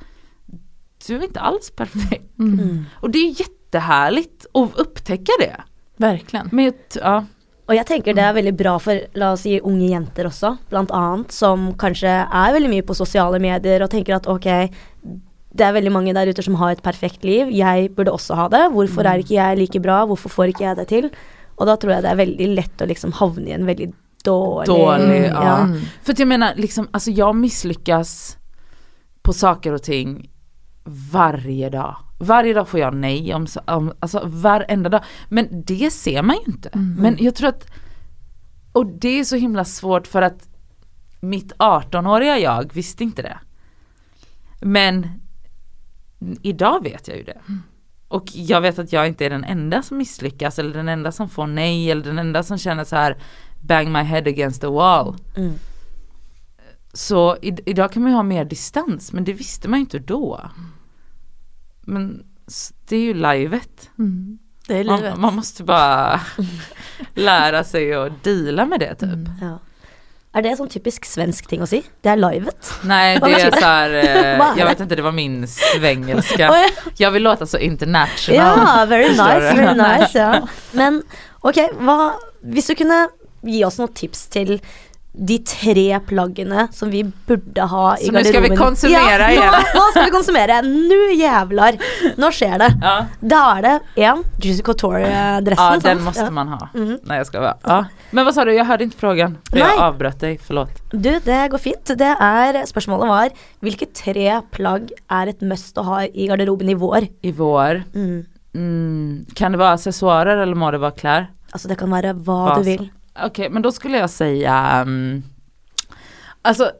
du är inte alls perfekt. Mm. Och det är jättehärligt att upptäcka det. Verkligen. Men jag, ja, Og jeg tenker det er veldig bra for la oss si unge jenter også, blant annet, som kanskje er veldig mye på sosiale medier og tenker at ok, det er veldig mange der ute som har et perfekt liv, jeg burde også ha det. Hvorfor er ikke jeg like bra, hvorfor får ikke jeg det til? Og da tror jeg det er veldig lett å liksom havne i en veldig dårlig Dålig, ja. ja. För att jag menar, liksom, alltså jag misslyckas på saker och ting varje dag. Varje dag får jag nej om, om alltså varenda dag. Men det ser man ju inte. Men jag tror att, och det är så himla svårt för att mitt 18-åriga jag visste inte det. Men idag vet jag ju det. Och jag vet att jag inte är den enda som misslyckas eller den enda som får nej eller den enda som känner så här bang my head against the wall. Mm. Så i, idag kan man ju ha mer distans men det visste man ju inte då. Men det är ju livet. Mm. Det är Man, livet. man måste bara lära sig att deala med det typ. Ja. Er det sånn typisk svensk ting å si? Det er livet. Nej det är så här, eh, Vad är jag vet inte det var min svengelska. Jag vill låta så international. Ja, very nice, very nice, ja. Men ok, hva Hvis du kunne gi oss noen tips til de tre plaggene som vi burde ha i Så nu ska vi garderoben. konsumera ja, igen. Nå, nå skal vi konsumere. Nå jævlar. Nå skjer det. Ja. Da er det én Juicy Couture-dressen. Ja sant? den måste Ja. man ha. Mhm. Nej jag ska bara. Ja. Men vad sa du, jag hörde inte frågan. För Nej. jag avbröt dig, förlåt. Du, det går fint. Det er, spørsmålet var hvilke tre plagg er et must å ha i garderoben i vår? I vår, Mm. mm, kan det vara accessoarer eller må det vara kläder? Altså det kan være hva Hva du så- Okej men då skulle jag säga um, Alltså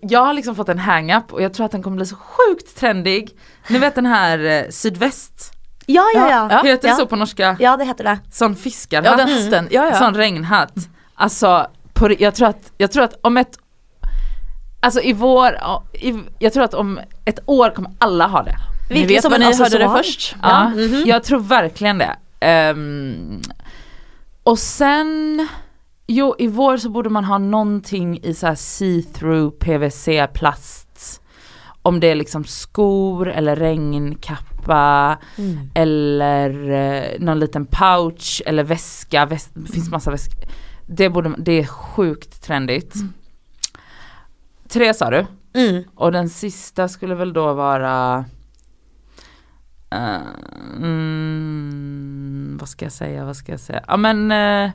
jag har liksom fått en hang-up och jag tror att den kommer bli så sjukt trendig. Ni vet den här eh, sydväst, Ja, ja, ja. Ja, heter det ja. så på norska? Ja, det heter det. Sån Ja fiskarhatt, den hatten, ja ja. sån regnhatt. Alltså på, jag, tror att, jag tror att om ett Alltså i vår, ja, i, jag tror att om ett år kommer alla ha det. Ni Virkelig vet som en ni hörde det först. Ja, mhm. jag tror verkligen det. Ehm, och sen, jo i vår så borde man ha någonting i så här see-through PVC plast. Om det är liksom skor eller regnkappa Mm. eller eh, någon liten pouch eller väska, väs- finns massa väskor. Det, borde, man- det är sjukt trendigt. Tre sa du? Mm. Och den sista skulle väl då vara eh, mm, Vad ska jag säga, vad ska jag säga? Ja men, eh,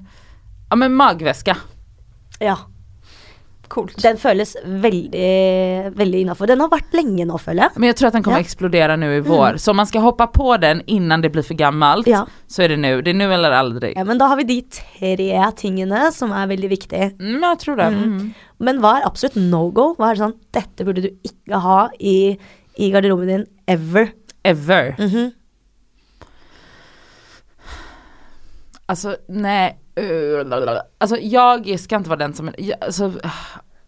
ja men magväska. Ja. Coolt. Den føles veldig, veldig innafor. Den har vært lenge nå, føler jeg. Men jag tror att den kommer Ja. explodera nu i vår. Så om man ska hoppa på den innan det blir för gammalt Ja. så är det nu. Det är nu eller aldrig. ja. Men da har vi de tre tingene som er veldig viktige. Mm, jag tror det. Mm. Mm. Men hva er absolutt no go? Hva er det sånn Dette burde du ikke ha i, i garderoben din ever. Ever. Mhm. Alltså nej. Alltså jag ska inte vara den som, alltså,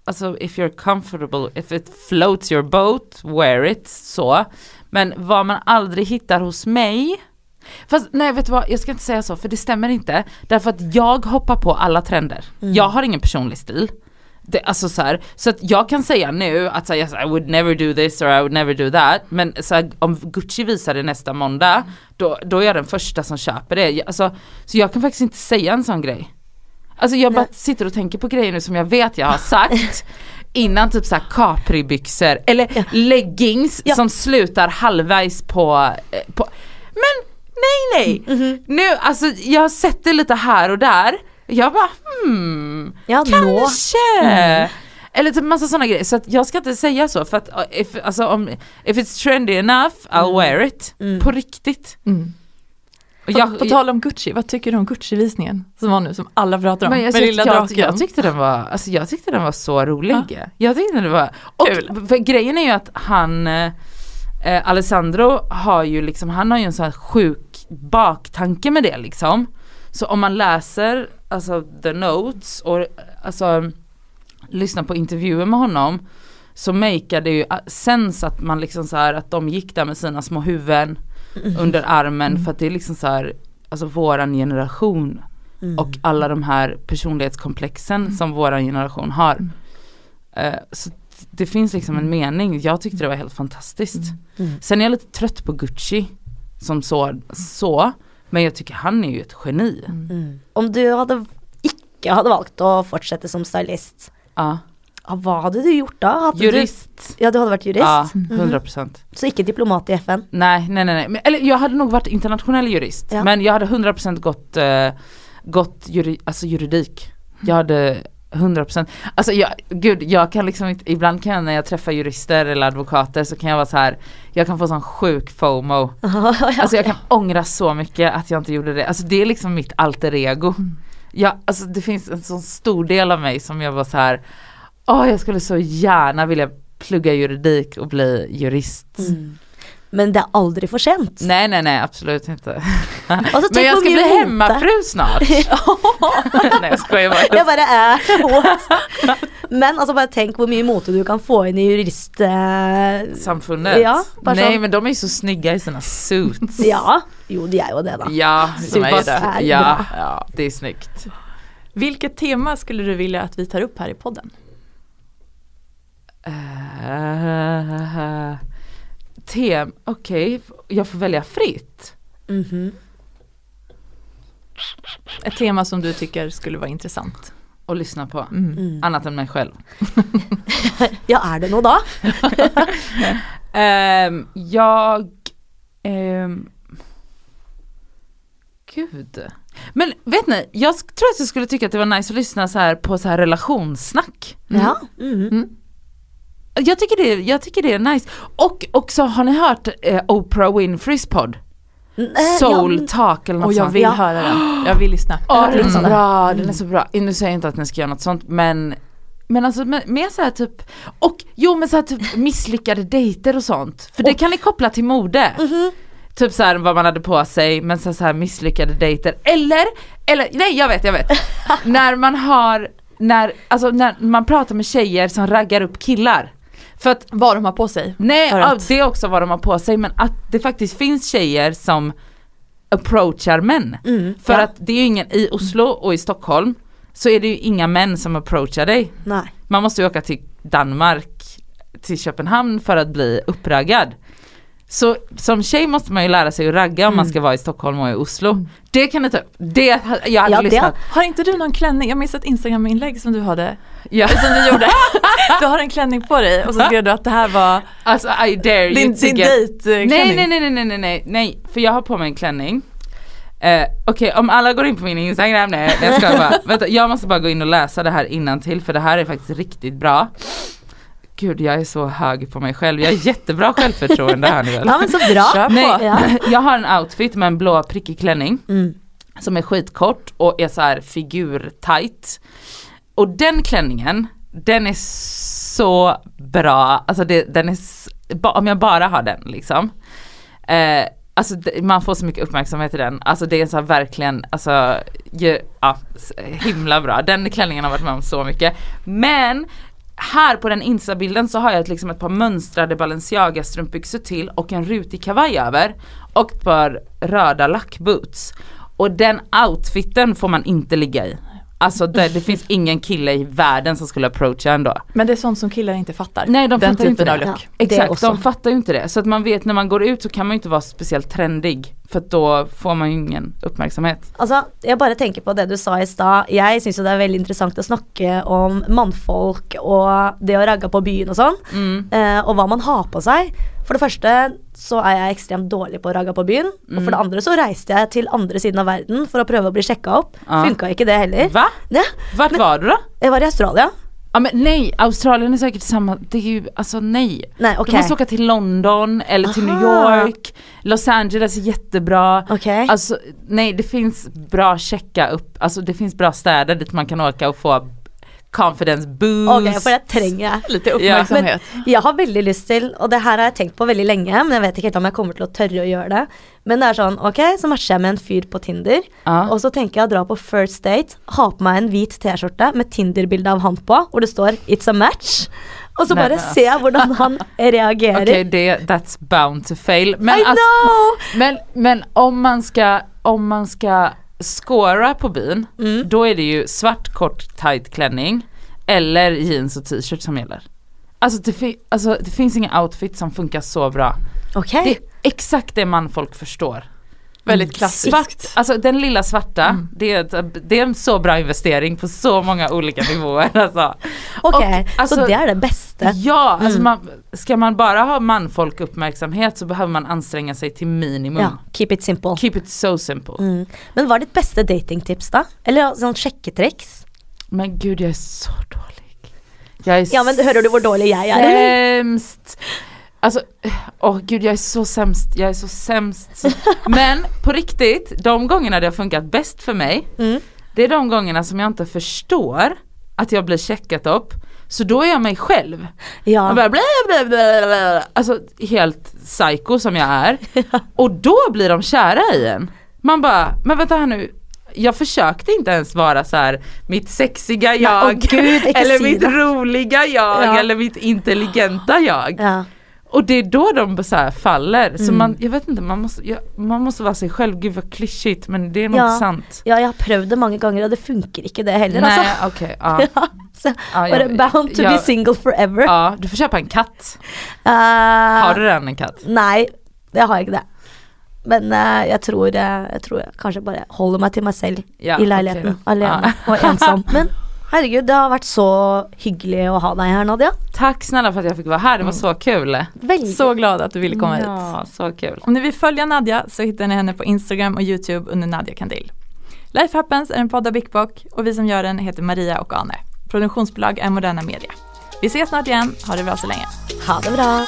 alltså if you're comfortable, if it floats your boat, wear it, så. Men vad man aldrig hittar hos mig, fast nej vet du vad, jag ska inte säga så för det stämmer inte. Därför att jag hoppar på alla trender. Jag har ingen personlig stil. Det, alltså så, här, så att jag kan säga nu att så här, yes, I would never do this or I would never do that. Men så här, om Gucci visar det nästa måndag, då, då är jag den första som köper det. Alltså, så jag kan faktiskt inte säga en sån grej. Alltså jag bara Nej. sitter och tänker på grejer nu som jag vet jag har sagt innan typ såhär capribyxor eller Ja. leggings Ja. som slutar halvvägs på, eh, på Men nej nej! Mhm. Nu alltså jag har sett det lite här och där. Jag bara hmm, Ja, kanske! Eller typ massa sådana grejer, så att jag ska inte säga så för att uh, if, alltså, om, if it's trendy enough I'll wear it. Mm. På riktigt. Mm. Och På, jag- på tal om Gucci, vad tycker du om Gucci-visningen som var nu som alla pratar om? Men jag, med lilla jag, draken. jag, tyckte den var, alltså jag tyckte den var så rolig. Jag tyckte det var, och Kul. för grejen är ju att han, eh, Alessandro har ju liksom, han har ju en sån här sjuk baktanke med det liksom. Så om man läser alltså the notes och alltså lyssnar på intervjuer med honom så makear det ju ah, sens att man liksom så här att de gick där med sina små huvuden under armen för att det är liksom så här, alltså våran generation Mm. och alla de här personlighetskomplexen som våran generation har. Mm. Eh, så det finns liksom en mening, jag tyckte det var helt fantastiskt. Mm. Sen är jag lite trött på Gucci som så, så men jag tycker han är ju ett geni. Mm. Om du hadde ikke hadde valgt å fortsette som stylist, Ja. ja, hva hadde du gjort da? Hadde Jurist. Du, ja, du hadde vært jurist? Ja, 100 procent. Så ikke diplomat i FN? Nej, nej, nej. nej. Men, eller jag hade nog varit internationell jurist. Ja. Men jag hade 100% gått, uh, gått juri, alltså juridik. Jag hade 100%. Alltså jag, gud, jag kan liksom inte, ibland kan jag när jag träffar jurister eller advokater så kan jag vara så här. jag kan få sån sjuk FOMO. Alltså jag kan ångra så mycket att jag inte gjorde det. Alltså det är liksom mitt alter ego. Ja, alltså det finns en sån stor del av mig som jag var så här. åh jag skulle så gärna vilja plugga juridik och bli jurist. Mm. Men det er aldri for sent. Nej nej nej absolut inte. Og så Men tenk jag ska bli hemmafru snart. nej jag skojar bara. Bare er what? Men altså bare tenk hvor mye mote du kan få inn i jurist... eh, Samfundet. Ja, bara nej så. men de är ju så snygga i sina suits. ja, jo de er jo det, da. Ja, de är ju är det. Ja, ja, det är snyggt. Vilket tema skulle du vilja att vi tar upp här i podden? Uh, tem, okej, jag får välja fritt. Mhm. Ett tema som du tycker skulle vara intressant. Och lyssna på. Mm. Mm. Annat än mig själv. Ja, er det noe da? Ehm, jag... ehm, gud. Men vet ni, jag tror att jag skulle tycka att det var nice att lyssna så här på så här relationssnack. Ja. Mhm. Mm. Jag tycker det, jag tycker det är nice. Och också har ni hört eh, Oprah Winfreys podd? Mm, Soul ja. Talk eller något Och jag sånt. vill Ja. höra den. Jag vill lyssna. Hört den är så bra, den är så bra. Nu säger jag inte att ni ska göra något sånt men Men alltså med, med så här typ, och jo men så här typ misslyckade dejter och sånt. För det kan ni koppla till mode. Mhm. Typ så här vad man hade på sig, men så så här misslyckade dejter. Eller, eller nej jag vet, jag vet. när man har, när, alltså när man pratar med tjejer som raggar upp killar. För att Vad de har på sig. Nej, För att- det är också vad de har på sig men att det faktiskt finns tjejer som approachar män. Mm, För ja. att det är ju ingen, i Oslo och i Stockholm så är det ju inga män som approachar dig. Nei. Man måste ju åka till Danmark, till Köpenhamn för att bli uppraggad. Så som tjej måste man ju lära sig att ragga om man ska vara i Stockholm och i Oslo. Det kan ni ta upp. Det, jag hade Ja, det- lyssnat. Har inte du någon klänning? Jag minns ett Instagram-inlägg som du hade. Ja. Som du gjorde. Du har en klänning på dig och så skrev du att det här var Alltså I dare din, din dejtklänning. Nej nej nej nej nej nej nej för jag har på mig en klänning eh, Okej om alla går in på min instagram, nej jag ska bara, vänta jag måste bara gå in och läsa det här till för det här är faktiskt riktigt bra Gud jag är så hög på mig själv, jag har jättebra självförtroende här nu? Ja, men så bra. Kör på. Nej, Ja. jag har en outfit med en blå prickig klänning Mm. som är skitkort och är så här figur-tight. Och den klänningen, den är så bra, alltså det, den är, om jag bara har den liksom. Eh, alltså man får så mycket uppmärksamhet i den, alltså det är så verkligen, alltså ju, ja, himla bra. Den klänningen har varit med om så mycket. Men här på den instabilden så har jag ett, liksom ett par mönstrade Balenciaga strumpbyxor till och en rutig kavaj över och ett par röda lackboots. Och den outfiten får man inte ligga i. Alltså det, det finns ingen kille i världen som skulle approacha ändå. Men det är sånt som killar inte fattar. Nej de Den fattar ju inte det. Ja. Exakt, de fattar ju inte det. Så att man vet när man går ut så kan man ju inte vara speciellt trendig. För att då får man ju ingen uppmärksamhet. Altså, jeg bare tenker på det du sa i stad. Jeg syns det er veldig interessant å snakke om mannfolk og det å ragge på byen og sånn. Mm. Eh, og hva man har på seg. For det første så er jeg ekstremt dårlig på å ragge på byen. Og for det andre så reiste jeg til andre siden av verden for å prøve å bli sjekka opp. Ja. Funka ikke det heller. Va? Ja, Vart var du då? jeg var i Australia. Ja men nej, Australien är säkert samma, det är ju, alltså nej. Nej, okej. Du måste åka till London eller till New Aha. York. Los Angeles är jättebra. Okej. Alltså nej det finns bra checka upp, alltså det finns bra städer dit man kan åka och få confidence boost. Ok, for det trenger jeg. Lite uppmärksamhet. Jeg har veldig lyst til, og det her har jeg tenkt på veldig lenge, men jeg vet ikke helt om jeg kommer til å tørre å gjøre det. Men det er sånn, ok, så matcher jeg med en fyr på Tinder, Ja. og så tenker jeg å dra på first date, ha på meg en hvit T-skjorte med Tinder-bilde av han på, hvor det står 'It's a match', og så Nei, bare men se hvordan han reagerer. Okej det, that's bound to fail. Men, I alltså, know! men, men om man ska, om man ska scora på byn, Mm. då är det ju svart kort tight klänning eller jeans och t-shirt som gäller. Alltså det, fi- alltså det finns ingen outfit som funkar så bra. Ok. Det är exakt det man folk förstår. Väldigt klassiskt. Svart, alltså den lilla svarta, Mm. det, är, det är en så bra investering på så många olika nivåer. Alltså. Okej, Och, alltså, så det är det bästa. Ja, alltså Mm. man, ska man bara ha manfolk uppmärksamhet så behöver man anstränga sig till minimum. Ja, keep it simple. Keep it so simple. Mm. Men hva er ditt beste datingtips, da? Eller sånn sjekketriks? Men gud jag är så dålig. Jag är Ja, men hører du hvor dårlig jeg er, eller? sämst. Alltså, åh gud jag är så sämst, jag är så sämst. Men på riktigt, de gångerna det har funkat bäst för mig, Mm. det är de gångerna som jag inte förstår att jag blir checkat upp. Så då är jag mig själv. Ja. Bara bla, bla, bla. Alltså helt psycho som jag är. Och då blir de kära i en. Man bara, men vänta här nu. Jag försökte inte ens vara så här mitt sexiga jag. åh gud, inte eller mitt roliga jag. Ja. Eller mitt intelligenta jag. Ja. Och det är då de så här faller. Så Mm. man, jag vet inte, man måste, jag, man måste vara sig själv. Gud vad klyschigt men det är nog Ja. sant. ja, jeg har prøvd det mange ganger, og det funker ikke det heller, Nej altså. okej, ja. Ja, så ja bound to be jag- single forever. Ja, du får köpa en katt. Eh, Har du redan en katt? Nei, det har ikke det. Men eh, jeg, tror, eh, jeg tror jeg kanskje bare holder meg til meg selv Ja, i okej då. Alene Ja. og ensom. Men herregud, det har vært så hyggelig å ha deg her, Nadia. Tack snälla för att jag fick vara här, det var så kul. Veldig. Så glad att du ville komma hit. Ja, så kul. Om ni vill följa Nadja så hittar ni henne på Instagram och Youtube under Nadja Kandil. Life Happens är en podd av Big Bock och vi som gör den heter Maria och Ane. Produktionsbolag är Moderna Media. Vi ses snart igen, ha det bra så länge. Ha det bra.